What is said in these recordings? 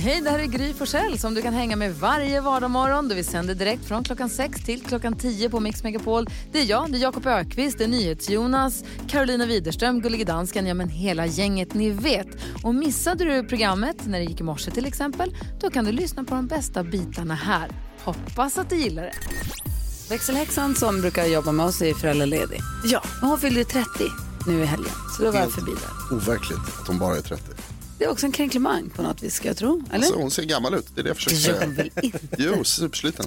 Hej, det här är Gry Forssell som du kan hänga med varje vardagsmorgon. Vi sänder direkt från klockan 6 till klockan 10 på Mix Megapol. Det är jag, det är Jakob Ökvist, det är NyhetsJonas, Carolina Widerström, Gullige Dansken, ja men hela gänget ni vet. Och missade du programmet när det gick i morse till exempel, då kan du lyssna på de bästa bitarna här. Hoppas att du gillar det. Växelhäxan som brukar jobba med oss är föräldraledig. Ja. Men hon fyllde 30 nu i helgen, så då var jag förbi där. Overkligt att hon bara är 30. Det är också en kränklemang på något vis, ska jag tro. Eller? Alltså, hon ser gammal ut, det är det jag försöker det säga. hon väl inte? Jo, supersliten.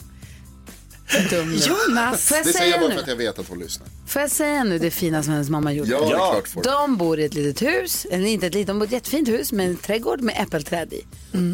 Dum. Jonas! Får jag, Det säger säga jag bara nu? för att jag vet att hon lyssnar. Får jag säga nu det fina som hennes mamma gjorde? Ja, det är klart får. De bor i ett litet hus, eller inte ett litet, de bor i ett jättefint hus med en trädgård med äppelträd i.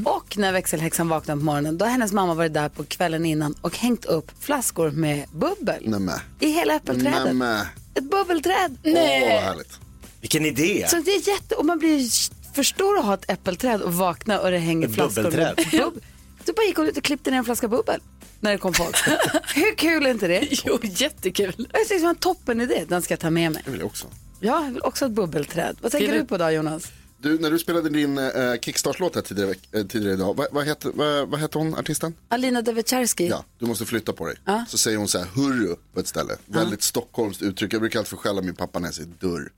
Och när växelhäxan vaknade på morgonen, då har hennes mamma varit där på kvällen innan och hängt upp flaskor med bubbel Nämen. i hela äppelträdet. Nämen. Ett bubbelträd. Åh, vad härligt. Vilken idé! Så det är jätte, och man blir förstår att ha ett äppelträd och vakna och det hänger Ett flaskor bubbelträd. bubbel. Du bara gick ut och klippte ner en flaska bubbel när det kom folk. Hur kul är inte det? Jo, jättekul. Jag tycker det var en toppen idé, den ska jag ta med mig. Det vill jag också. Ja, jag vill också ha ett bubbelträd. Vad tänker du du- på då Jonas? Du, när du spelade din eh, Kickstart-låt här tidigare, eh, tidigare idag, vad, vad, heter, vad, vad heter hon, artisten? Alina Devecherski. Ja, du måste flytta på dig. Så säger hon så här, hurru på ett ställe. Väldigt stockholmskt uttryck. Jag brukar alltid få skälla min pappa när jag säger dörr.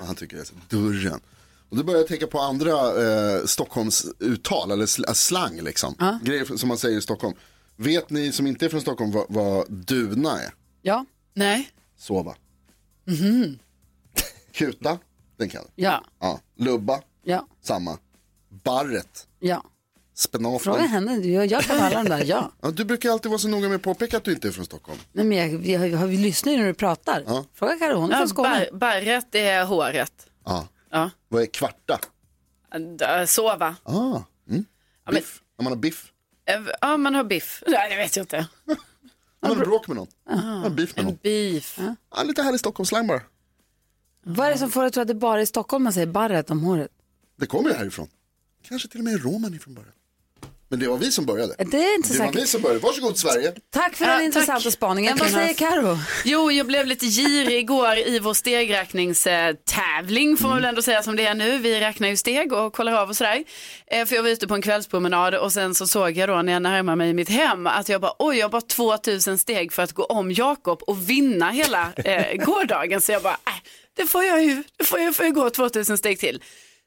Och han tycker jag säger dörren. Och då börjar jag tänka på andra eh, Stockholms uttal, eller sl- äh, slang liksom. Grejer som man säger i Stockholm. Vet ni som inte är från Stockholm vad, vad duna är? Ja. Nej. Sova. Kuta, den kan. Ja. Ja. Lubba, Ja. samma. Barret, Ja. Fråga spenaten. henne, jag, jag kan alla de där, ja. Ja, du brukar alltid vara så noga med att påpeka att du inte är från Stockholm. Nej, men jag, vi, har, har vi lyssnar ju när du pratar. Ja. Fråga Karo, hon är från Skåne. bar, barret är håret. Ja. Ja. Vad är kvarta? Äh, Sova. Ah, mm. men- Biff. När man har biff. Äh, Ja, man har biff. Nej, det vet jag inte. När man har bråk med någon. Man har beef med någon. Beef. Ja, lite härlig Stockholmsslang bara. Vad är det som får dig att tro att det bara är i Stockholm man säger barret om håret? Det kommer ju härifrån. Kanske till och med roman ifrån början. Men det var vi som började. Det är inte Det var vi säkert. som började. Varsågod Sverige. Tack för Ja, den tack. intressanta spaningen. Tack, Vad säger Karo? Jo, jag blev lite girig igår i vår stegräkningstävling får man väl ändå säga som det är nu. Vi räknar ju steg och kollar av och sådär. Eh, För jag var ute på en kvällspromenad och sen så såg jag då när jag närmade mig mitt hem att jag bara oj, jag har bara 2000 steg för att gå om Jakob och vinna hela eh, gårdagen. Så jag bara, äh, det får jag ju, det får jag, får jag gå 2000 steg till.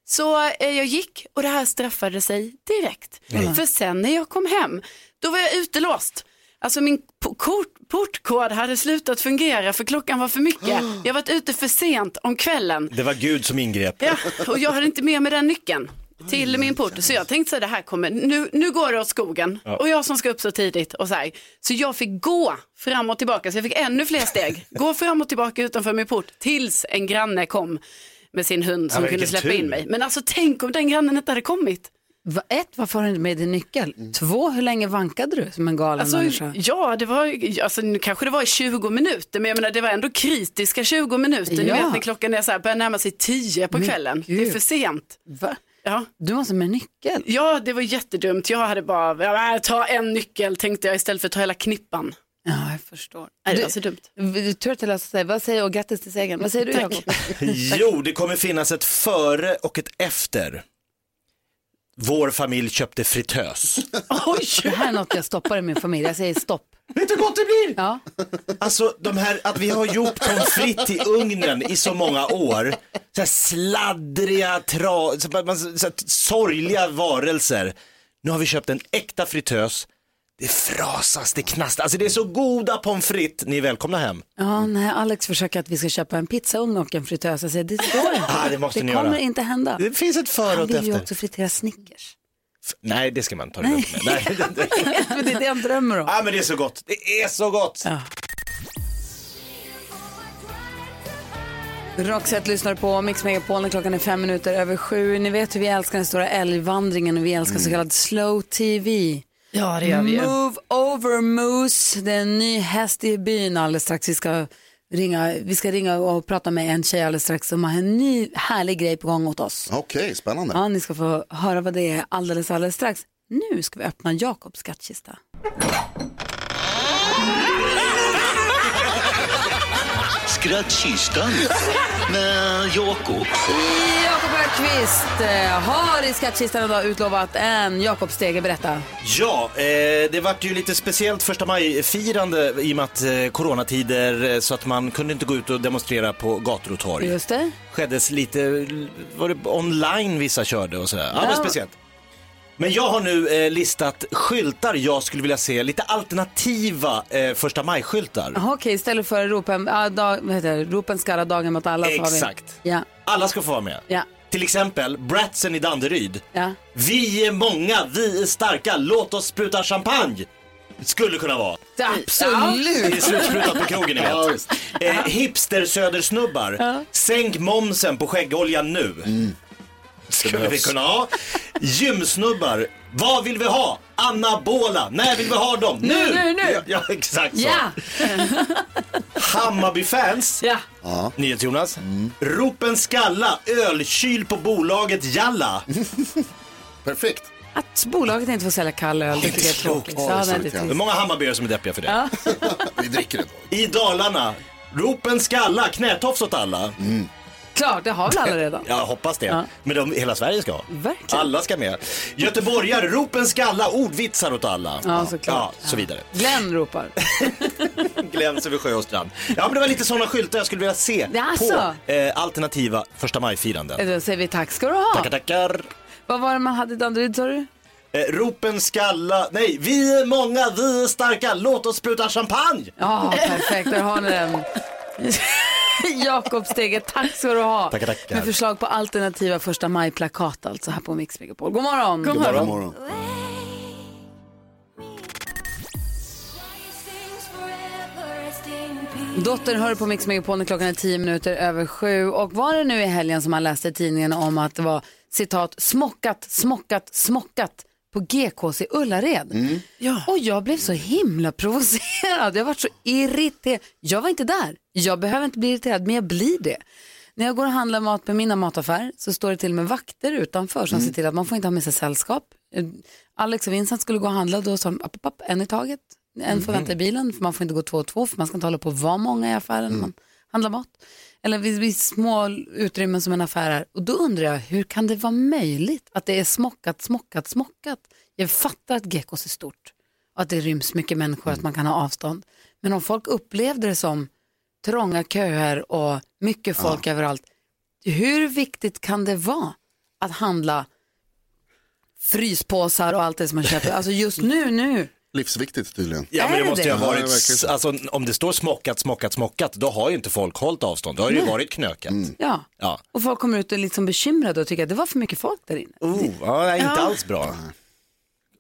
Så eh, jag gick och det här straffade sig direkt. För sen när jag kom hem, då var jag utelåst. Alltså min po- kort, portkod hade slutat fungera för klockan var för mycket. Jag varit ute för sent om kvällen. Det var Gud som ingrep. Ja, och jag hade inte med mig den nyckeln till min port. Så jag tänkte så här, det här kommer, nu, nu går det åt skogen. Och jag som ska upp så tidigt och så här. Så jag fick gå fram och tillbaka, så jag fick ännu fler steg. Gå fram och tillbaka utanför min port tills en granne kom med sin hund som Ja, kunde släppa tur. in mig. Men alltså tänk om den grannen inte hade kommit. Va, ett, varför har du inte med din nyckel? Två, hur länge vankade du som en galen Alltså, människa? ja, det var, alltså, nu kanske det var i 20 minuter, men jag menar, det var ändå kritiska 20 minuter. Ni Ja. vet när klockan är så här, börjar närma sig 10 på Men kvällen. Det är gud. för sent. Va? Ja. Du måste med nyckel. ja, det var jättedumt. Jag hade bara, ta en nyckel tänkte jag istället för att ta hela knippan. Ja, jag förstår. Nej, det var så dumt. Du tur att jag löste sig. Vad säger och grattis till segern. Vad säger du Jakob? Jo, det kommer finnas ett före och ett efter. Vår familj köpte fritös. Oj! Det här är något jag stoppar i min familj. Jag säger stopp. Vet du hur gott det blir? Ja. Alltså de här, att vi har gjort pommes frites i ugnen i så många år. Så här sladdriga, tra, så här, man- så här, sorgliga varelser. Nu har vi köpt en äkta fritös. Det frasas, det knastrar. Alltså det är så goda pommes frites. Ni är välkomna hem. Ja, nej, Alex försöker att vi ska köpa en pizzaugn och en fritös. Jag säger, det går inte. Ah, det måste ni kommer göra. inte hända. Det finns ett före Han och ett vill ju efter. också fritera Snickers. F- Nej, det ska man ta det lugnt med. Nej, det, det, det är det han drömmer om. ah, men det är så gott. Det är så gott. Ja. Roxette lyssnar på Mix Megapol när klockan är fem minuter över sju. Ni vet hur vi älskar den stora älgvandringen och vi älskar så kallad slow tv. Ja, det gör vi. Move over moose, det är en ny häst i byn alldeles strax. Vi ska ringa, vi ska ringa och prata med en tjej alldeles strax som har en ny härlig grej på gång åt oss. Okej, spännande. Ja, ni ska få höra vad det är alldeles, alldeles strax. Nu ska vi öppna Jakobs skattkista. Skrattkistan med Jakob. Jakob Öqvist eh, har i skattkistan idag utlovat en Jakobsstege. Berätta. Ja, eh, det vart ju lite speciellt första maj-firande i och med att eh, coronatider så att man kunde inte gå ut och demonstrera på gator och torg. Just det. Skeddes lite, var det online vissa körde och sådär. Ja, det Ja. speciellt. Men jag har nu eh, listat skyltar jag skulle vilja se, lite alternativa eh, första maj-skyltar. Okej, istället för ropen, ja, dag, vad heter det? ropen skalla dagen mot alla. Exakt. Ja, Alla ska få vara med. ja, Till exempel Bratsen i Danderyd. ja. Vi är många, vi är starka, låt oss spruta champagne. Skulle kunna vara. Det Absolut. är slutsprutat på krogen ni vet. Ja. Eh, hipster södersnubbar. Sänk momsen på skäggoljan nu. Skulle vi kunna ha. Gymsnubbar. Vad vill vi ha? Anabola. När vill vi ha dem? Nu! nu, nu. Ja, ja exakt så. Ja, Hammarby-fans. ja. NyhetsJonas. Ropen skalla, ölkyl på bolaget Jalla. Perfekt. Att bolaget inte får sälja kall öl, det tycker jag är tråkigt. Ja, Ja, det är det är ja. Det är många Hammarbyare som är deppiga för det. Vi dricker tag. I Dalarna. Ropen skalla, knätofs åt alla. Klart, det har väl alla redan. Jag hoppas det. Ja. Men de, hela Sverige ska ha. Verkligen. Alla ska med. Göteborgare, ropen skalla, ordvitsar åt alla. Ja, såklart. Ja, så vidare. Glenn ropar. Gläns över sjö och strand. Ja, men det var lite sådana skyltar jag skulle vilja se Jaså? på eh, alternativa första maj-firanden. Då säger vi tack ska du ha. Tackar, tackar. Vad var det man hade i Danderyd sa du? Eh, ropen skalla, nej, vi är många, vi är starka, låt oss spruta champagne. Ja, perfekt. Där har ni den. Jakob Stege, tack ska du ha. Tackar, tackar. Med förslag på alternativa första maj-plakat alltså här på Mix Megapol. God morgon. God God morgon. Dottern hör på Mix Megapol när klockan är tio minuter över sju. Och var det nu i helgen som man läste i tidningen om att det var citat smockat, smockat, smockat på GKs i Ullared. Ja. Och jag blev så himla provocerad. Jag var så irriterad. Jag var inte där. Jag behöver inte bli irriterad, men jag blir det. När jag går och handlar mat på mina mataffär så står det till och med vakter utanför som ser till att man får inte ha med sig sällskap. Alex och Vincent skulle gå och handla, då sa de app, app, app, en i taget. En får vänta i bilen, för man får inte gå två och två, för man ska inte hålla på att vara många i affären man handlar mat. Eller vid, vid små utrymmen som en affär är. Och då undrar jag, hur kan det vara möjligt att det är smockat, smockat, smockat? Jag fattar att Gekos är stort och att det ryms mycket människor, att man kan ha avstånd. Men om folk upplevde det som trånga köer och mycket folk överallt, hur viktigt kan det vara att handla fryspåsar och allt det som man köper? Alltså just nu, nu. Livsviktigt tydligen. Ja Är men det måste ju ha Ja, varit, så. alltså om det står smockat, smockat, smockat, då har ju inte folk hållit avstånd. Då har det ju varit knökat. Ja. Ja. Och folk kommer ut och är liksom bekymrade och tycker att det var för mycket folk där inne. Oh, ja, nej, inte alls bra.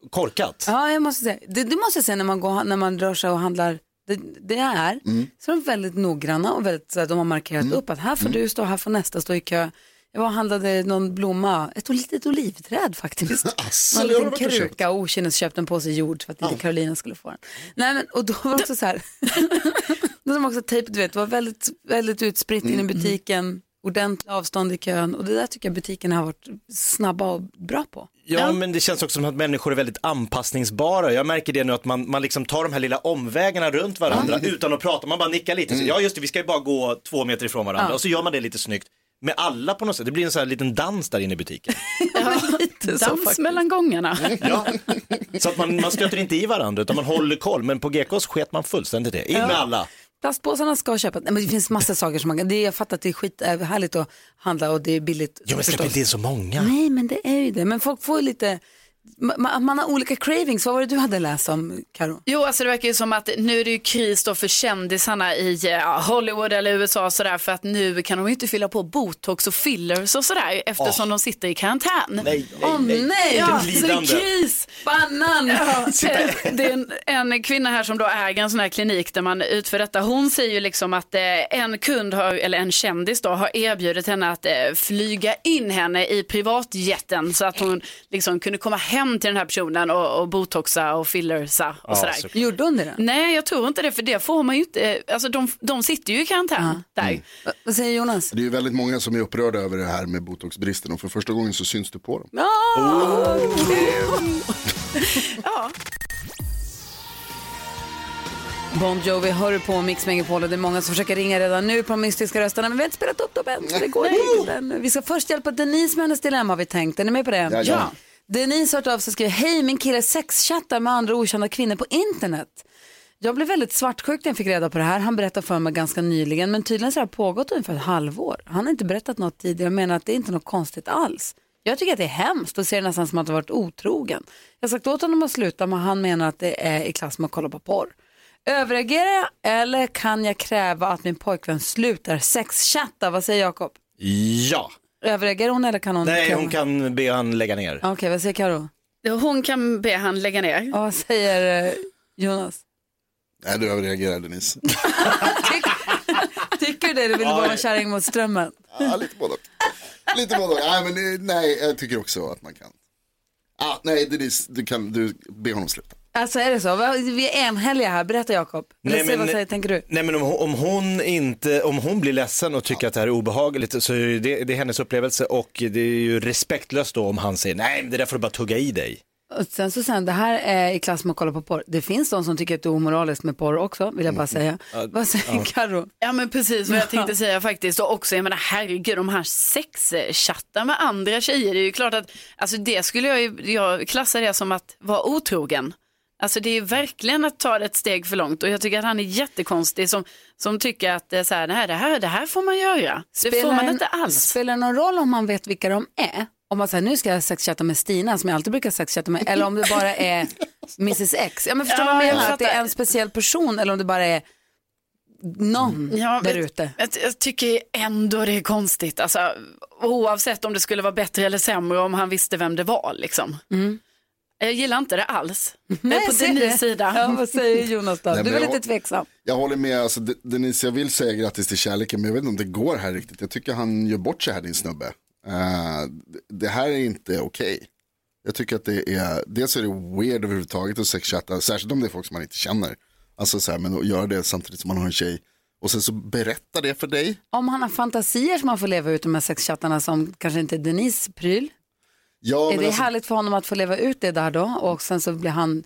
Korkat. Ja, jag måste säga. Det, det måste jag säga när man, går, när man rör sig och handlar. Det, det är så är de väldigt noggranna och väldigt, så att de har markerat upp att här får du stå, här får nästa stå i kö. Jag var och handlade någon blomma, ett litet olivträd faktiskt. Asså, en liten kruka och okynnesköpt en påse jord för att inte Carolina skulle få den. Nej, men, och då var det också så här, då de också tejp, du vet, det var väldigt, väldigt utspritt Mm, in i butiken, ordentligt avstånd i kön och det där tycker jag butikerna har varit snabba och bra på. Ja, men det känns också som att människor är väldigt anpassningsbara. Jag märker det nu att man, man liksom tar de här lilla omvägarna runt varandra utan att prata. Man bara nickar lite. Så, ja just det, vi ska ju bara gå två meter ifrån varandra. Ja. Och så gör man det lite snyggt. Med alla på något sätt. Det blir en sån här liten dans där inne i butiken. Dans mellan gångerna. Ja. Så att man, man stöter inte i varandra utan man håller koll. Men på GKs sket man fullständigt det. In med alla. Plastpåsarna ska köpas. Nej, men det finns massa saker som man kan. Det, jag fattar att det är skit, är härligt att handla och det är billigt. Jo men släpp inte in så många. Nej, men det är ju det. Men folk får ju lite, man, man har olika cravings. Vad var det du hade läst om, Karo? Jo, alltså det verkar ju som att nu är det ju kris då för kändisarna i ja, Hollywood eller USA och sådär för att nu kan de ju inte fylla på botox och fillers och sådär eftersom de sitter i karantän. Nej, nej, Åh nej. nej! Ja, så det är kris. Banan! Ja, eh, det är en, en kvinna här som då äger en sån här klinik där man utför detta. Hon säger ju liksom att eh, en kund, har, eller en kändis då, har erbjudit henne att eh, flyga in henne i privatjetten så att hon liksom kunde komma hem till den här personen och, och botoxa och fillersa och Ja, sådär. så- Gjorde hon det då? Nej, jag tror inte det, för det får man ju inte, alltså de, de sitter ju i karantän där. Va- Vad säger Jonas? Det är ju väldigt många som är upprörda över det här med botoxbristen och för första gången så syns du på dem. Ja. Bon Jovi hör på Mix Megapol och det är många som försöker ringa redan nu på de mystiska rösterna men vi har inte spelat upp dem än så det går inte ännu. Vi ska först hjälpa Denise med hennes dilemma har vi tänkt. Är ni med på det? Ja. Denise har av sig och skriver Hej min kille sexchattar med andra okända kvinnor på internet. Jag blev väldigt svartsjuk när jag fick reda på det här. Han berättade för mig ganska nyligen men tydligen så har det pågått ungefär ett halvår. Han har inte berättat något tidigare och menar att det är inte något konstigt alls. Jag tycker att det är hemskt och ser det nästan som att han varit otrogen. Jag har sagt åt honom att sluta men han menar att det är i klass med att kolla på porr. Överreagerar jag eller kan jag kräva att min pojkvän slutar sexchatta? Vad säger Jakob? Ja. Överreagerar hon eller kan hon? Nej, hon kan be han lägga ner. Okej, vad säger Karo? Hon kan be han lägga ner. Ja, vad säger eh, Jonas? Nej, du överreagerar Denise. Tycker du det? Du vill vara en kärring mot strömmen? Ja, lite både och. Lite både och. Nej, men nej, jag tycker också att man kan. Ah, nej, Denise, du kan du be honom sluta. Alltså är det så? Vi är enhälliga här. Berätta Jakob. Nej, men- vad säger, tänker du? Nej men om, hon- om, hon inte, om hon blir ledsen och tycker att det här är obehagligt så är det, det är hennes upplevelse och det är ju respektlöst då om han säger nej det där får du bara tugga i dig. Och sen så sen, det här är i klass med att kolla på porr. Det finns de som tycker att det är omoraliskt med porr också, vill jag bara säga. Vad säger Karo? Ja men precis vad jag tänkte säga faktiskt och också jag menar herregud de här sexchattar med andra tjejer det är ju klart att alltså det skulle jag ju, jag klassar det som att vara otrogen. Alltså det är verkligen att ta det ett steg för långt och jag tycker att han är jättekonstig som, som tycker att det så här, nej, det här, det här får man göra. Det får man inte alls. Spelar det någon roll om man vet vilka de är? Om man säger nu ska jag sexchatta med Stina som jag alltid brukar sexchatta med, eller om det bara är Mrs X. Ja men förstår du Ja, vad jag menar? Att det är en speciell person eller om det bara är någon Ja, där ute. Jag, jag tycker ändå det är konstigt, alltså, oavsett om det skulle vara bättre eller sämre om han visste vem det var. Liksom. Jag gillar inte det alls. jag är på Denise det. sida. Ja, vad säger Jonas då? Nej, du är lite tveksam? Jag håller med, alltså, De- Denise, jag vill säga grattis till kärleken, men jag vet inte om det går här riktigt. Jag tycker han gör bort sig här, din snubbe. Eh, det- här är inte okej. Jag tycker att det är, dels är det weird överhuvudtaget att sexchatta, särskilt om det är folk som man inte känner. Alltså så här, men att göra det samtidigt som man har en tjej. Och sen så berätta det för dig. Om han har fantasier som han får leva ut de här sexchattarna som kanske inte är Denise pryl. Ja, är det alltså, härligt för honom att få leva ut det där då? Och sen så blir han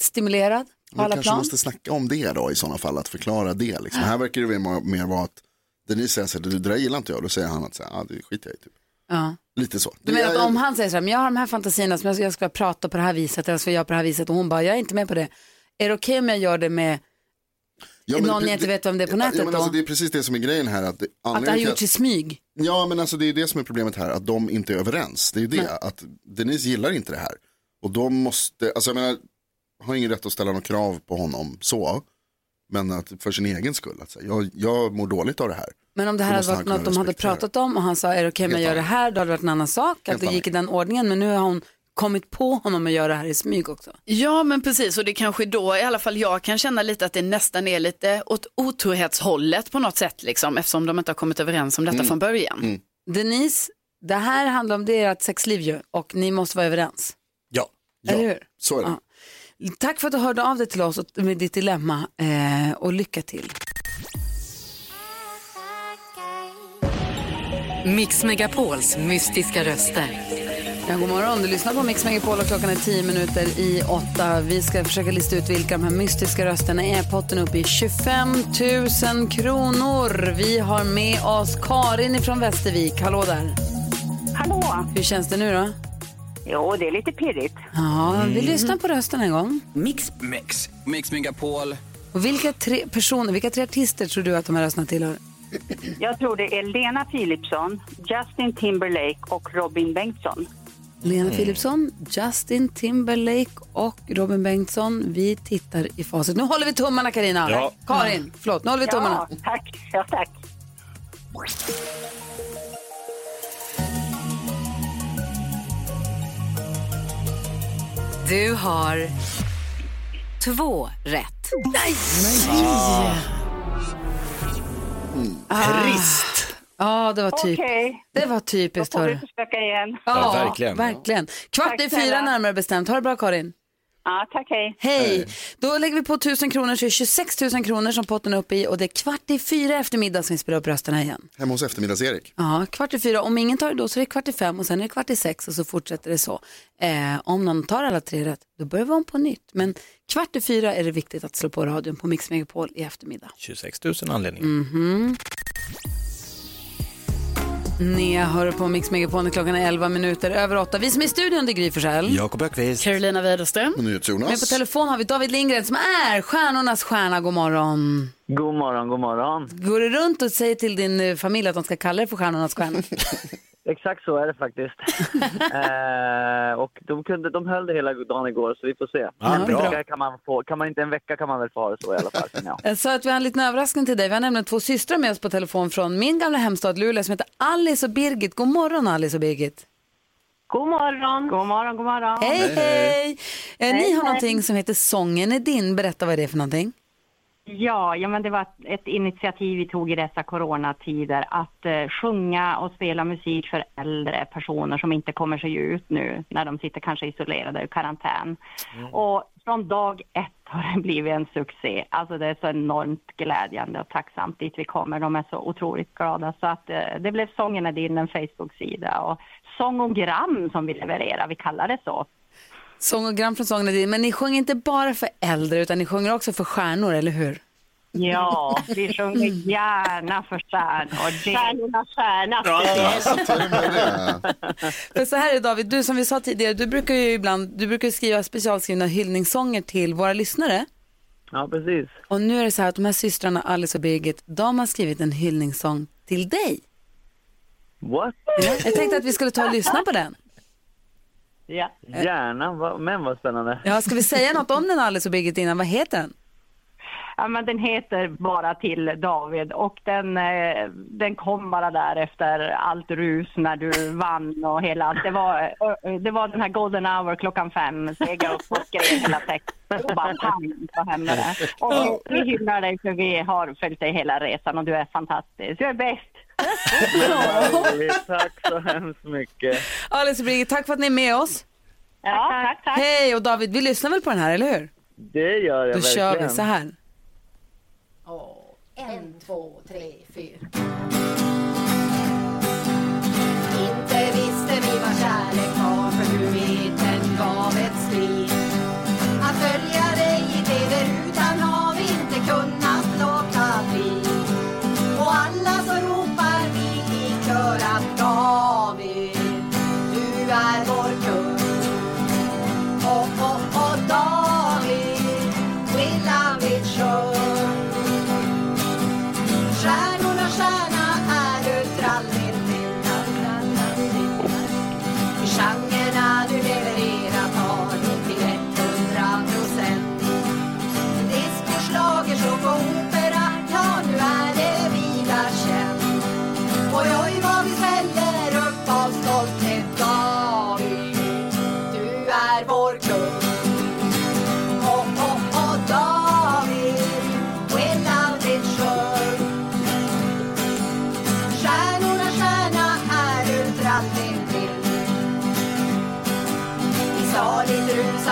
stimulerad på man alla kanske plan? måste snacka om det då i sådana fall, att förklara det. Liksom. Här verkar det mer, vara att Denise säger så här, det, det där gillar inte jag, då säger han att så här, ah, det skiter jag i. Typ. Ja. Lite så. Du Det menar att om han säger så här, men jag har de här fantasierna som jag ska, jag ska prata på det här viset, eller jag ska göra på det här viset och hon bara, jag är inte med på det. Är det okej om jag gör det med Ja, men någon det- jag inte vet vem det är på Ja, nätet men alltså, då? Det är precis det som är grejen här. Att det, Att det har gjorts i smyg? Ja, men alltså det är det som är problemet här, att de inte är överens. Det är ju det, att Denise gillar inte det här. Och de måste, alltså jag menar, har ingen rätt att ställa några krav på honom så. Men att för sin egen skull, att säga, jag, jag mår dåligt av det här. Men om det här hade varit något de hade pratat om och han sa, är det okej om jag gör det här? Då hade det varit en annan sak, att det gick i den ordningen. Men nu har hon kommit på honom att göra det här i smyg också. Ja men precis och det kanske då i alla fall jag kan känna lite att det nästan är lite åt otrohetshållet på något sätt liksom eftersom de inte har kommit överens om detta från början. Denise, det här handlar om det ert sexliv ju och ni måste vara överens. Ja. Eller hur? Så är det. Ja. Tack för att du hörde av dig till oss och- med ditt dilemma eh, och lycka till. Mix Megapols mystiska röster. Ja, god morgon, du lyssnar på Mix Megapol och klockan är tio minuter i åtta. Vi ska försöka lista ut vilka de här mystiska rösterna är. Potten upp i 25 000 kronor. Vi har med oss Karin ifrån Västervik. Hallå där. Hallå! Hur känns det nu då? Jo, det är lite pirrigt. Ja, vi lyssnar på rösten en gång. Mix Mix, Mix Megapol. Och vilka tre personer, vilka tre artister tror du att de här rösterna tillhör? Jag tror det är Lena Philipsson, Justin Timberlake och Robin Bengtsson. Lena Philipsson, Justin Timberlake och Robin Bengtsson. Vi tittar i facit. Nu håller vi tummarna Karina. Ja. Karin, förlåt, nu håller vi tummarna. Ja, tack. Ja, tack. Du har två rätt. Trist. Ja, det var typ. Okej. Det var typiskt. Då får vi hörru. försöka igen. Ja, verkligen. verkligen. Kvart Tack i snälla. fyra närmare bestämt. Ha det bra Karin. Ja, tack hej. Hej! Då lägger vi på 1000 kronor så är det 26 000 kronor som potten är uppe i och det är kvart i fyra eftermiddag som vi spelar upp rösterna igen. Hemma hos eftermiddags-Erik. Ja, kvart i fyra. Om ingen tar det då så är det kvart i fem och sen är det kvart i sex och så fortsätter det så. Eh, om någon tar alla tre rätt, då börjar vi om på nytt. Men kvart i fyra är det viktigt att slå på radion på Mix Megapol i eftermiddag. 26 000 anledningar. Mhm. Ni hör på Mix Megapol när klockan är 11 minuter över 8. Vi som är i studion, det är Gry Forssell. Jakob Ökvist. Carolina Widerström. Och NyhetsJonas. Men på telefon har vi David Lindgren som är stjärnornas stjärna. God morgon. God morgon, god morgon. Går du runt och säger till din eh, familj att de ska kalla dig för stjärnornas stjärna? Exakt så är det faktiskt. eh, och de, kunde, de höll det hela dagen igår, så vi får se. Ja, en, bra. vecka kan man få, kan man inte en vecka kan man väl få ha det så i alla fall. känner jag. Sa att vi har en liten överraskning till dig. Vi har nämligen två systrar med oss på telefon från min gamla hemstad Luleå som heter Alice och Birgit. God morgon Alice och Birgit. God morgon. God morgon, god morgon. Hej hej! Eh, Ni Hej, har hej. någonting som heter Sången är din. Berätta vad det är för någonting. Ja, ja, men det var ett, initiativ vi tog i dessa coronatider att eh, sjunga och spela musik för äldre personer som inte kommer sig ut nu när de sitter kanske isolerade i karantän. Och från dag ett har det blivit en succé. Alltså det är så enormt glädjande och tacksamt dit vi kommer. De är så otroligt glada. Så att eh, det blev Sången är din, en Facebook-sida och sångogram som vi levererar, vi kallar det så. Sångogram från Sången är din. Men ni sjunger inte bara för äldre utan ni sjunger också för stjärnor, eller hur? Ja, vi sjunger gärna för stjärnor. Stjärnornas stjärna. För så här är det David, du som vi sa tidigare, du brukar ju ibland du brukar skriva specialskrivna hyllningssånger till våra lyssnare. Ja, precis. Och nu är det så här att de här systrarna Alice och Birgit, de har skrivit en hyllningssång till dig. What? Jag tänkte att vi skulle ta och lyssna på den. Ja. Gärna, Va- men vad spännande. Ja, ska vi säga något om den Alice och Birgit innan? Vad heter den? Ja, men den heter bara till David och den, eh, den kom bara där efter allt rus när du vann och hela allt. Det var, eh, det var den här golden hour klockan fem, steg jag upp och skrev hela texten och bara pang så hände det. Och vi hyllar dig för vi har följt dig hela resan och du är fantastisk. Du är bäst! Tack så hemskt mycket. Alice och Birgit, tack för att ni är med oss. Ja, tack, tack. Hej, och David, vi lyssnar väl på den här, eller hur? Det gör jag Då verkligen. kör vi så här. En, två, tre, fyra. Inte visste vi vad kärlek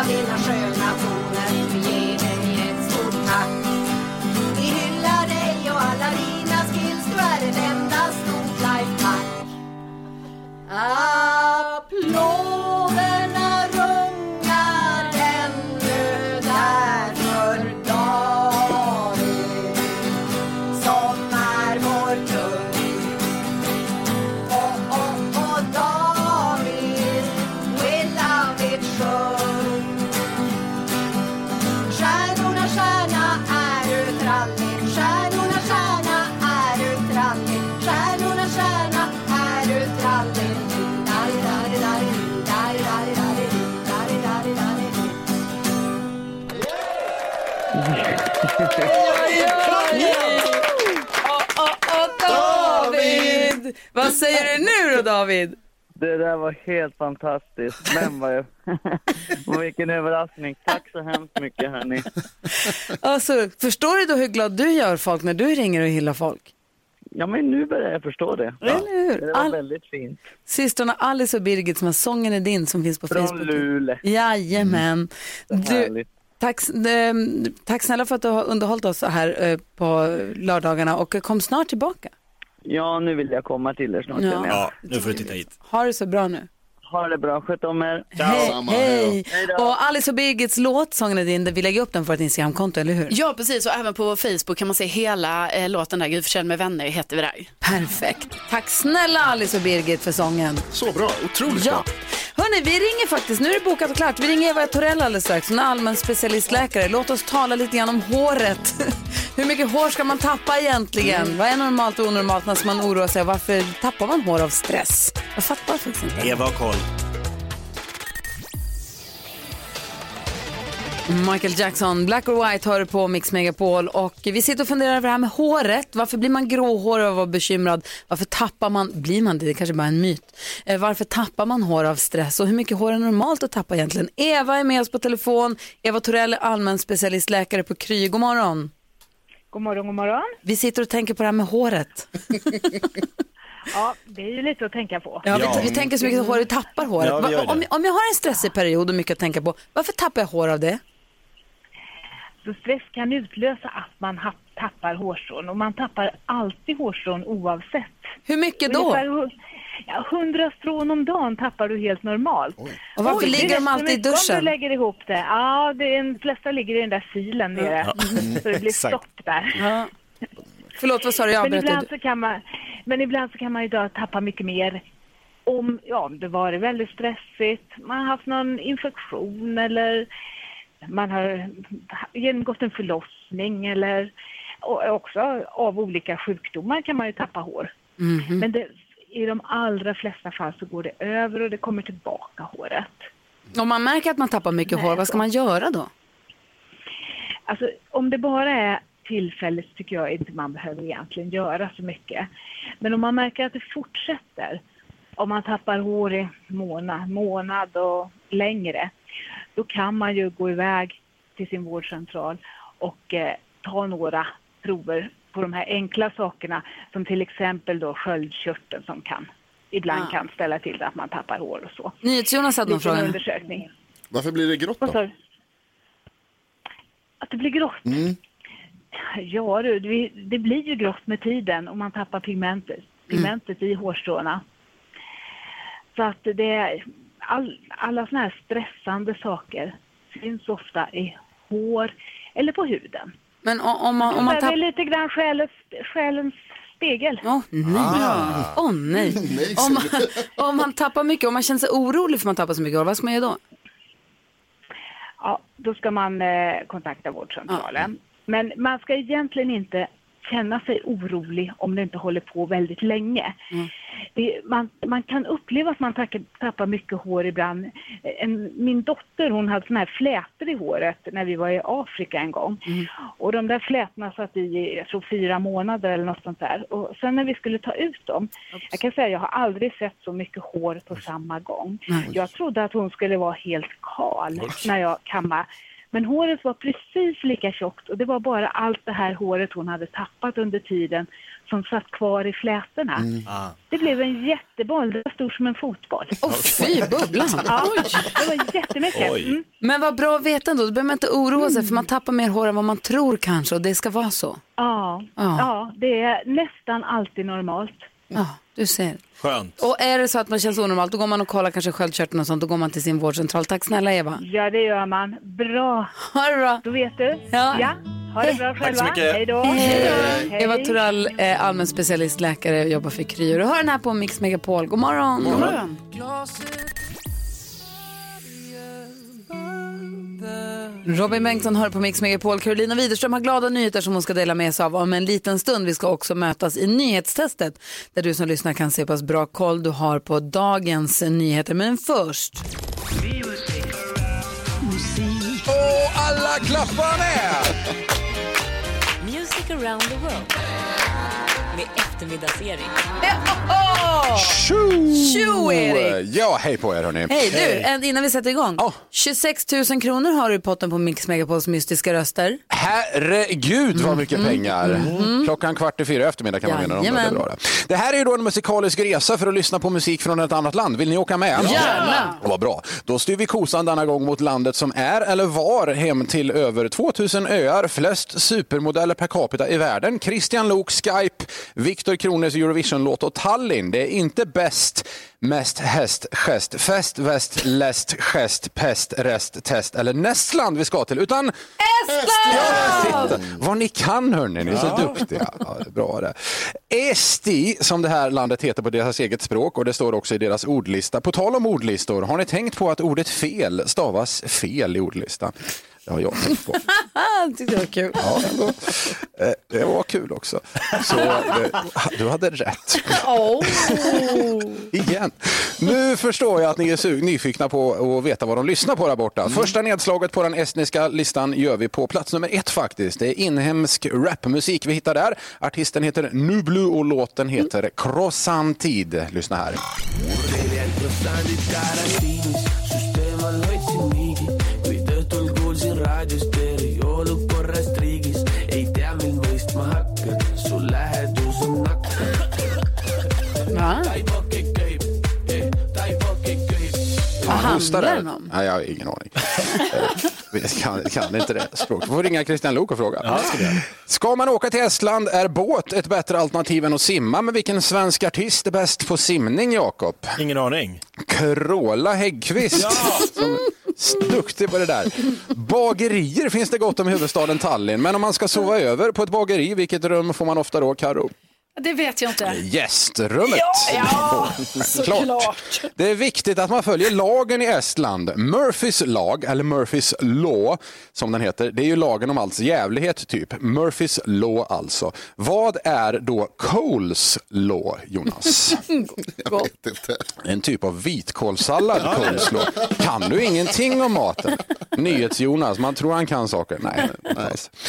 in a trail. Vad säger du nu då David? Det där var helt fantastiskt. Men vad jag... Och vilken överraskning. Tack så hemskt mycket hörni. Alltså, förstår du då hur glad du gör folk när du ringer och hyllar folk? Ja, men nu börjar jag förstå det. Eller hur? Det var väldigt fint. Systrarna Alice och Birgit som har Sången är din som finns på Från Facebook. Luleå. Jajamän. Du, Härligt. tack, ehm, tack snälla för att du har underhållit oss här eh, på lördagarna och kom snart tillbaka. Ja, nu vill jag komma till er snart. Ja. Ja, nu får du titta hit. Ha det så bra nu. Ha det bra, sköt om er. Hej, hej. Och Alice och Birgits låt, Sången är din, vi lägger upp den på vårt Instagramkonto, eller hur? Ja, precis. Och även på Facebook kan man se hela eh, låten där. Gry Forssell med vänner heter vi där. Perfekt. Tack snälla Alice och Birgit för sången. Så bra, otroligt Ja. bra. Hörni, vi ringer faktiskt, nu är det bokat och klart. Vi ringer Eva Torell alldeles strax, hon är allmän specialistläkare. Låt oss tala lite grann om håret. Hur mycket hår ska man tappa egentligen? Vad är normalt och onormalt när man oroa sig? Varför tappar man hår av stress? Jag fattar faktiskt inte. Eva koll. Michael Jackson, Black or White hör du på Mix Megapol och vi sitter och funderar över det här med håret. Varför blir man gråhårig och var bekymrad? Varför tappar man, blir man det? Det kanske bara är en myt. Eh, varför tappar man hår av stress och hur mycket hår är normalt att tappa egentligen? Eva är med oss på telefon. Eva Torell är allmän specialistläkare på Kry. God morgon. God morgon, god morgon. Vi sitter och tänker på det här med håret. Ja, det är ju lite att tänka på. Ja, Vi, vi tänker så mycket hår, vi tappar håret. Ja, vi gör Va- om, om jag har en stressig period och mycket att tänka på, varför tappar jag hår av det? Så stress kan utlösa att man ha- tappar hårstrån och man tappar alltid hårstrån oavsett. Hur mycket då? Ungefär hu- Ja, 100 strån om dagen tappar du helt normalt. Och varför Oj, ligger de alltid i duschen? Om du lägger ihop det. Ja, det är, de flesta ligger i den där silen nere. Ja. Så det blir stopp där. Ja. Förlåt, vad sa du? Jag men, ibland så kan man, men ibland så kan man idag tappa mycket mer om ja, det varit väldigt stressigt, man har haft någon infektion eller man har genomgått en förlossning eller och också av olika sjukdomar kan man ju tappa hår. Mhm. Men det, i de allra flesta fall så går det över och det kommer tillbaka håret. Om man märker att man tappar mycket hår, vad ska man göra då? Alltså om det bara är tillfälligt tycker jag inte man behöver egentligen göra så mycket. Men om man märker att det fortsätter, om man tappar hår i månad, månad och längre, då kan man ju gå iväg till sin vårdcentral och eh, ta några prover på de här enkla sakerna som till exempel då sköldkörteln som kan ibland Ah. kan ställa till det att man tappar hår och så. NyhetsJonas hade någon fråga. undersökning. Varför blir det grått då? Att det blir grått? Mm. Ja du, det, blir ju grått med tiden om man tappar pigmentet, pigmentet i hårstråna. Så att det är all, alla såna här stressande saker finns ofta i hår eller på huden. Men om man, om man det är tappar... lite grann själens, själens spegel. Åh nej. Ah. Åh nej. Om, man, om man tappar mycket, om man känner sig orolig för att man tappar så mycket hår, vad ska man göra då? Ja, då ska man eh, kontakta vårdcentralen. Men man ska egentligen inte känna sig orolig om det inte håller på väldigt länge. Det, man, man kan uppleva att man tackar, tappar mycket hår ibland. En, min dotter hon hade såna här flätor i håret när vi var i Afrika en gång. Och de där flätorna satt i, jag tror fyra månader eller något sånt där. Och sen när vi skulle ta ut dem, jag kan säga jag har aldrig sett så mycket hår på samma gång. Nej. Jag trodde att hon skulle vara helt kal när jag kammade. Men håret var precis lika tjockt och det var bara allt det här håret hon hade tappat under tiden som satt kvar i flätorna. Ah. Det blev en jätteboll, det var stor som en fotboll. Åh fy, bubblan. Ja, det var jättemycket. Mm. Men vad bra att veta ändå, då behöver man inte oroa sig för man tappar mer hår än vad man tror kanske och det ska vara så. Ja, Ja. ja, det är nästan alltid normalt. Ja, du ser. Skönt. Och är det så att man känns onormalt, då går man och kollar kanske sköldkörteln och sånt, då går man till sin vårdcentral. Tack snälla Eva. Ja, det gör man. Bra. Ha det bra. Då vet du. Ja. Ha det bra Tack själva. så mycket. Hej då. Hej. Hej. Eva Torell är allmän specialistläkare och jobbar för Kry. Och Du hör den här på Mix Megapol. God morgon. God morgon. Robin Bengtsson hör på Mix Megapol. Carolina Widerström har glada nyheter som hon ska dela med sig av om en liten stund. Vi ska också mötas i nyhetstestet där du som lyssnar kan se pass bra koll du har på dagens nyheter. Men först... Och alla klappar med! Music around the world med eftermiddagsserie. Åh! Tjo! Tjo, Erik! Ja, hej på er hörni. Hej du, en- innan vi sätter igång. 26 000 kronor har du i potten på Mix Megapols mystiska röster. Herregud vad mycket pengar. Klockan kvart i fyra i eftermiddag kan man vinna dem. Det, är Jajamän. bra det. det här är ju då en musikalisk resa för att lyssna på musik från ett annat land. Vill ni åka med? Gärna. Vad bra. Då styr vi kosan denna gång mot landet som är eller var hem till över 2000 öar, flest supermodeller per capita i världen. Christian Lok, Skype, Viktor Krones Eurovision-låt och Tallinn. Det är inte bäst, mest häst, gest, fest, väst, läst, gest, pest, rest, test eller Nästland vi ska till, utan Estland! Vad ni kan hörni, ni är så duktiga. Ja, bra det. Esti, som det här landet heter på deras eget språk och det står också i deras ordlista. På tal om ordlistor, har ni tänkt på att ordet fel stavas fel i ordlistan? Har jag tyckte det var kul. Ja, ändå. Eh, det var kul också. Så eh, du hade rätt. Igen. Nu förstår jag att ni är nyfikna på att veta vad de lyssnar på där borta. Första nedslaget på den estniska listan gör vi på plats nummer ett faktiskt. Det är inhemsk rapmusik vi hittar där. Artisten heter Nublu och låten heter Crossantid. Lyssna här. Va? Vad Hostar handlar där. den om? Nej, jag har ingen aning. Eh, Jag kan, kan inte det språket. får ringa Christian Lok och fråga. ska, man åka till Estland är båt ett bättre alternativ än att simma. Men vilken svensk artist är bäst på simning, Jakob? Ingen aning. Carola Häggkvist. Som är duktig på det där. Bagerier finns det gott om i huvudstaden Tallinn. Men om man ska sova över på ett bageri, vilket rum får man ofta då, Karo? Det vet jag inte. Gästrummet. Ja, Klart. Det är viktigt att man följer lagen i Estland. Murphys lag, eller Murphys law som den heter, det är ju lagen om alls jävlighet typ. Murphys law alltså. Vad är då Coles law, Jonas? Jag vet inte. En typ av vitkålssallad, Coles law. Kan du ingenting om maten? NyhetsJonas, man tror han kan saker. Nej, inte alls.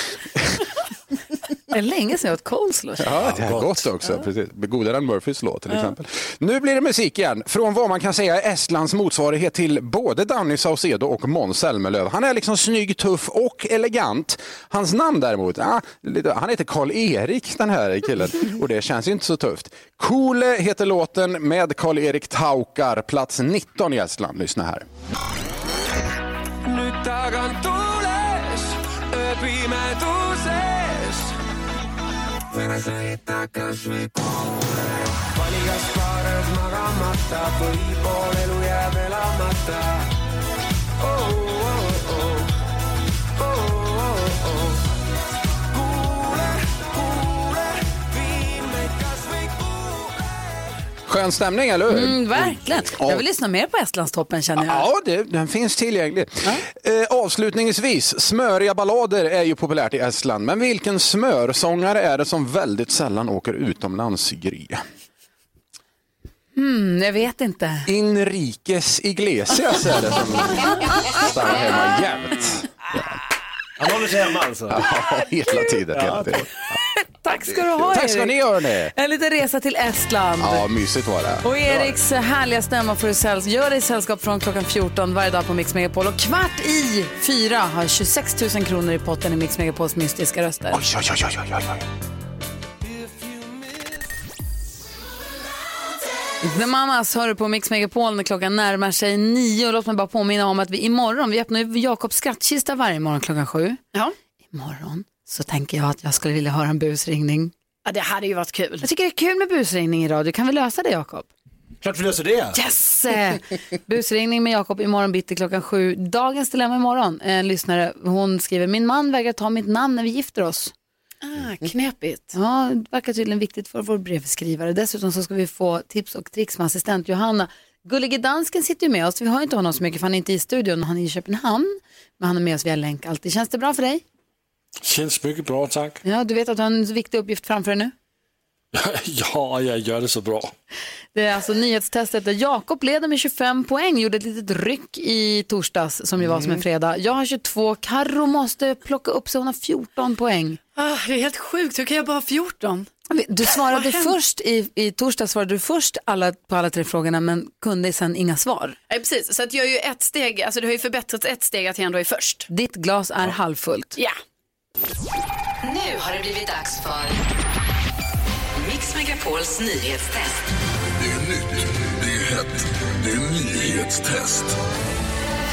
Det är länge sedan jag åt coleslaw. Ja, det är gott också. Precis. Godare än Murphys låt till exempel. Nu blir det musik igen. Från vad man kan säga är Estlands motsvarighet till både Danny Saucedo och Måns Zelmerlöw. Han är liksom snygg, tuff och elegant. Hans namn däremot, ja, lite- han heter Karl-Erik den här killen och det känns ju inte så tufft. Kole heter låten med Karl-Erik Taukar, plats 19 i Estland. Lyssna här. nüüd tagant tules, pimeduses. sõita kasvõi koole, vali kas paares magamata või pool elu jääb elamata Skön stämning, eller hur? Mm, verkligen. Ja. Jag vill lyssna mer på Estlandstoppen känner jag. Ja, det, den finns tillgänglig. Eh, avslutningsvis, smöriga ballader är ju populärt i Estland. Men vilken smörsångare är det som väldigt sällan åker utomlands, Gry? Hmm, jag vet inte. Inrikes Iglesias är det som stannar hemma jämt. Han håller sig hemma alltså? Ja, hela tiden. Hela tiden. Tack ska du ha Tack ska Erik. ni göra ni. En liten resa till Estland. Ja, mysigt var det. Och Eriks härliga stämma får du säll- gör dig sällskap från klockan 14 varje dag på Mix Megapol. Och kvart i fyra har 26 000 kronor i potten i Mix Megapols mystiska röster. Oj, oj, oj, oj, oj, oj. The Mamas hör du på Mix Megapol när klockan närmar sig nio. Och Låt mig bara påminna om att vi imorgon, vi öppnar ju Jakobs skrattkista varje morgon klockan sju. Ja. Imorgon så tänker jag att jag skulle vilja höra en busringning. Ja, det hade ju varit kul. Jag tycker det är kul med busringning i radio. Kan vi lösa det Jakob? Klart vi löser det. Yes! Busringning med Jakob imorgon bitti klockan sju. Dagens dilemma imorgon. En lyssnare, hon skriver, min man vägrar ta mitt namn när vi gifter oss. Ah, knepigt. Ja, det verkar tydligen viktigt för vår brevskrivare. Dessutom så ska vi få tips och tricks med assistent Johanna. Gullige dansken sitter ju med oss. Vi har inte honom så mycket för han är inte i studion. Han är i Köpenhamn. Men han är med oss via länk alltid. Känns det bra för dig? Känns mycket bra, tack. Ja, du vet att du har en viktig uppgift framför dig nu. Ja, jag gör det så bra. Det är alltså nyhetstestet där Jakob leder med 25 poäng. Gjorde ett litet ryck i torsdags som ju var som en fredag. Jag har 22. Karo måste plocka upp sig. Hon har 14 poäng. Ah, det är helt sjukt, hur kan jag bara ha 14? Du svarade först, i, i torsdag svarade du först alla, på alla tre frågorna men kunde sen inga svar. Nej, precis, så att jag är ju ett steg, alltså det har ju förbättrats ett steg att jag ändå är först. Ditt glas är halvfullt. Ja. Nu har det blivit dags för Mix Megapols nyhetstest. Det är nytt, det är hett, det är nyhetstest.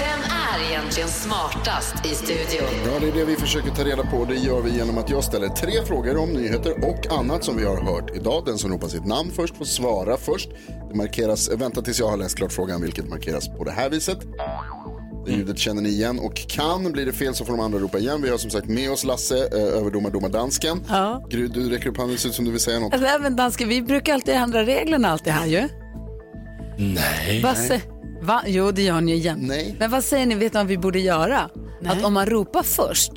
Vem är egentligen smartast i studion? Ja, det är det vi försöker ta reda på. Det gör vi genom att jag ställer tre frågor om nyheter och annat som vi har hört idag. Den som ropar sitt namn först får svara först. Det markeras, vänta tills jag har läst klart frågan, vilket markeras på det här viset. Det ljudet känner ni igen och kan, blir det fel så får de andra ropa igen. Vi har som sagt med oss Lasse, eh, överdomar domardansken. Ja. Gry, du räcker upp handen, ser ut som du vill säga något. Alltså, även danska, vi brukar alltid ändra reglerna alltid här ju. Nej. Vad sä- Va? Jo, det gör ni ju jämt. Nej. Men vad säger ni, vet ni vad vi borde göra? Att om man ropar först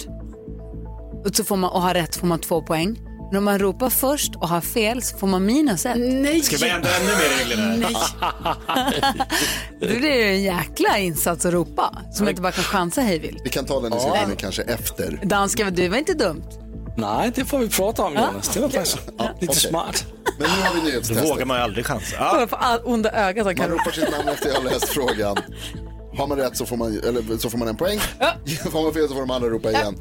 och, så får man, och har rätt får man två poäng. Men om man ropar först och har fel så får man minus ett. Nej. Ska vi ändra ännu mer regler här? Då blir det en jäkla insats att ropa som man inte bara kan chansa hej vill. Vi kan ta den diskussionen kanske efter. Danska, det var inte dumt. Nej, det får vi prata om Jonas. Det var faktiskt lite okej. smart. Men nu har vi Då nyhetstestet. vågar man ju aldrig chansa. Kolla Ja. på all onda ögat som Man kan ropar sitt namn efter jag har läst frågan. Har man rätt så får man, eller, så får man en poäng. Får man fel så får de andra ropa igen.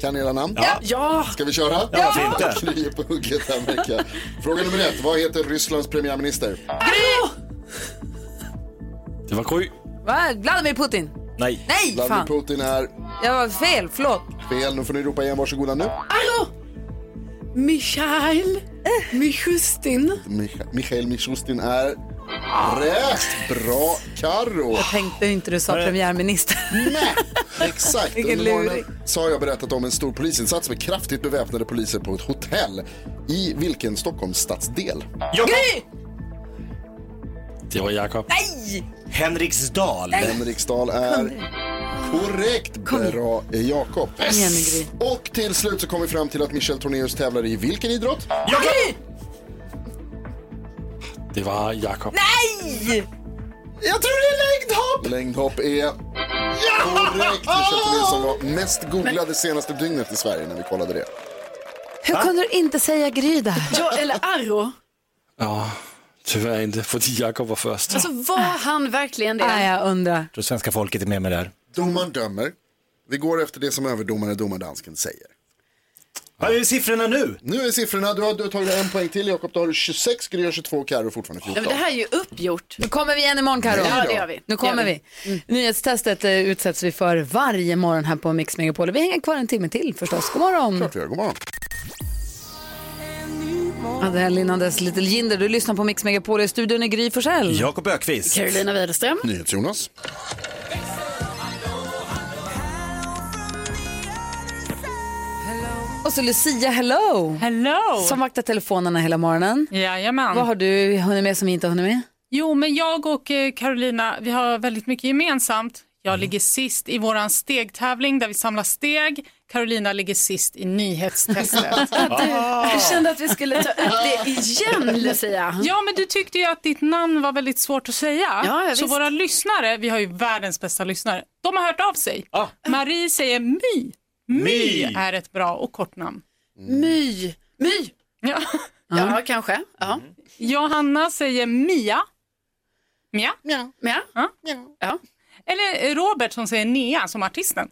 Kan era namn? Ja. ja. Ska vi köra? Ja, varför inte? Är på hugget här jag. Fråga nummer ett. Vad heter Rysslands premiärminister? Det var Gry. Va? Vladimir Putin. Nej. Nej, Vladimir fan. Putin är Jag var fel, förlåt. fel. Nu får ni ropa igen. Varsågoda nu. Arro! Michail Michustin. Mich- Michail Mishustin är rätt. Bra. Karo. Jag tänkte inte du sa premiärminister. Nej, exakt. Vilken luring. så har jag berättat om en stor polisinsats med kraftigt beväpnade poliser på ett hotell. I vilken Stockholms stadsdel? Gry! Det var Jakob. Nej! Henriksdal. Henriksdal är korrekt. Bra Jakob. Och till slut så kom vi fram till att Michel Tornéus tävlar i vilken idrott? Gry! Det var Jakob. Nej! Jag tror det är längdhopp! Längdhopp är korrekt. Michel Tornéus som var mest googlade senaste dygnet i Sverige när vi kollade det. Hur kunde du inte säga Gry där? Ja, eller Arro. Ja, tyvärr inte, för Jakob var först. Alltså var han verkligen det? Nej, jag undrar. Jag tror svenska folket är med mig där. Domaren dömer. Vi går efter det som överdomare domardansken säger. Vad är siffrorna nu? Nu är siffrorna, du har, du har tagit en poäng till Jakob, då har du 26, Gry har 22 och Carro fortfarande Ja, 14. men det här är ju uppgjort. Nu kommer vi igen imorgon Karo. Ja, det gör vi. Nu kommer Det gör vi. Nyhetstestet eh, utsätts vi för varje morgon här på Mix Megapol. Vi hänger kvar en timme till förstås. God morgon. Klart vi gör, god morgon. Adeline Andes Little Jinder, du lyssnar på Mix Megapol i studion i Gry Forssell. Jakob Ökvist. Carolina Widerström. NyhetsJonas. Och så Lucia, hello. Hello. Som vaktar telefonerna hela morgonen. Jajamän. Vad har du hunnit med som vi inte har hunnit med? Jo, men jag och eh, Carolina, vi har väldigt mycket gemensamt. Jag ligger sist i våran stegtävling där vi samlar steg. Carolina ligger sist i nyhetstestet. Jag kände att vi skulle ta upp det igen, Lucia. Ja, men du tyckte ju att ditt namn var väldigt svårt att säga. Ja, ja, Så visst. våra lyssnare, vi har ju världens bästa lyssnare, de har hört av sig. Marie säger My. My är ett bra och kort namn. My. My. Ja. Ja, kanske. Ja. Johanna säger Mia. Mia. Ja. Ja. Ja. Eller Robert som säger Nea som artisten.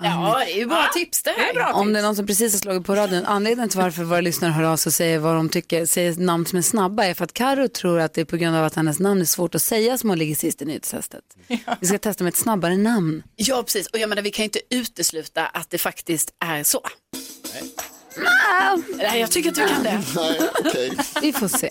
Ja, det är ju bra tips det Det är här. bra Om tips. det är någon som precis har slagit på radion, anledningen till varför våra lyssnare hör av sig och säger vad de tycker, säger namn som är snabba är för att Karo tror att det är på grund av att hennes namn är svårt att säga som hon ligger sist i nyhetstestet. Vi ska testa med ett snabbare namn. Ja, precis. Och jag menar, vi kan ju inte utesluta att det faktiskt är så. Nej, jag tycker att vi kan det. Nej, okej. Vi får se.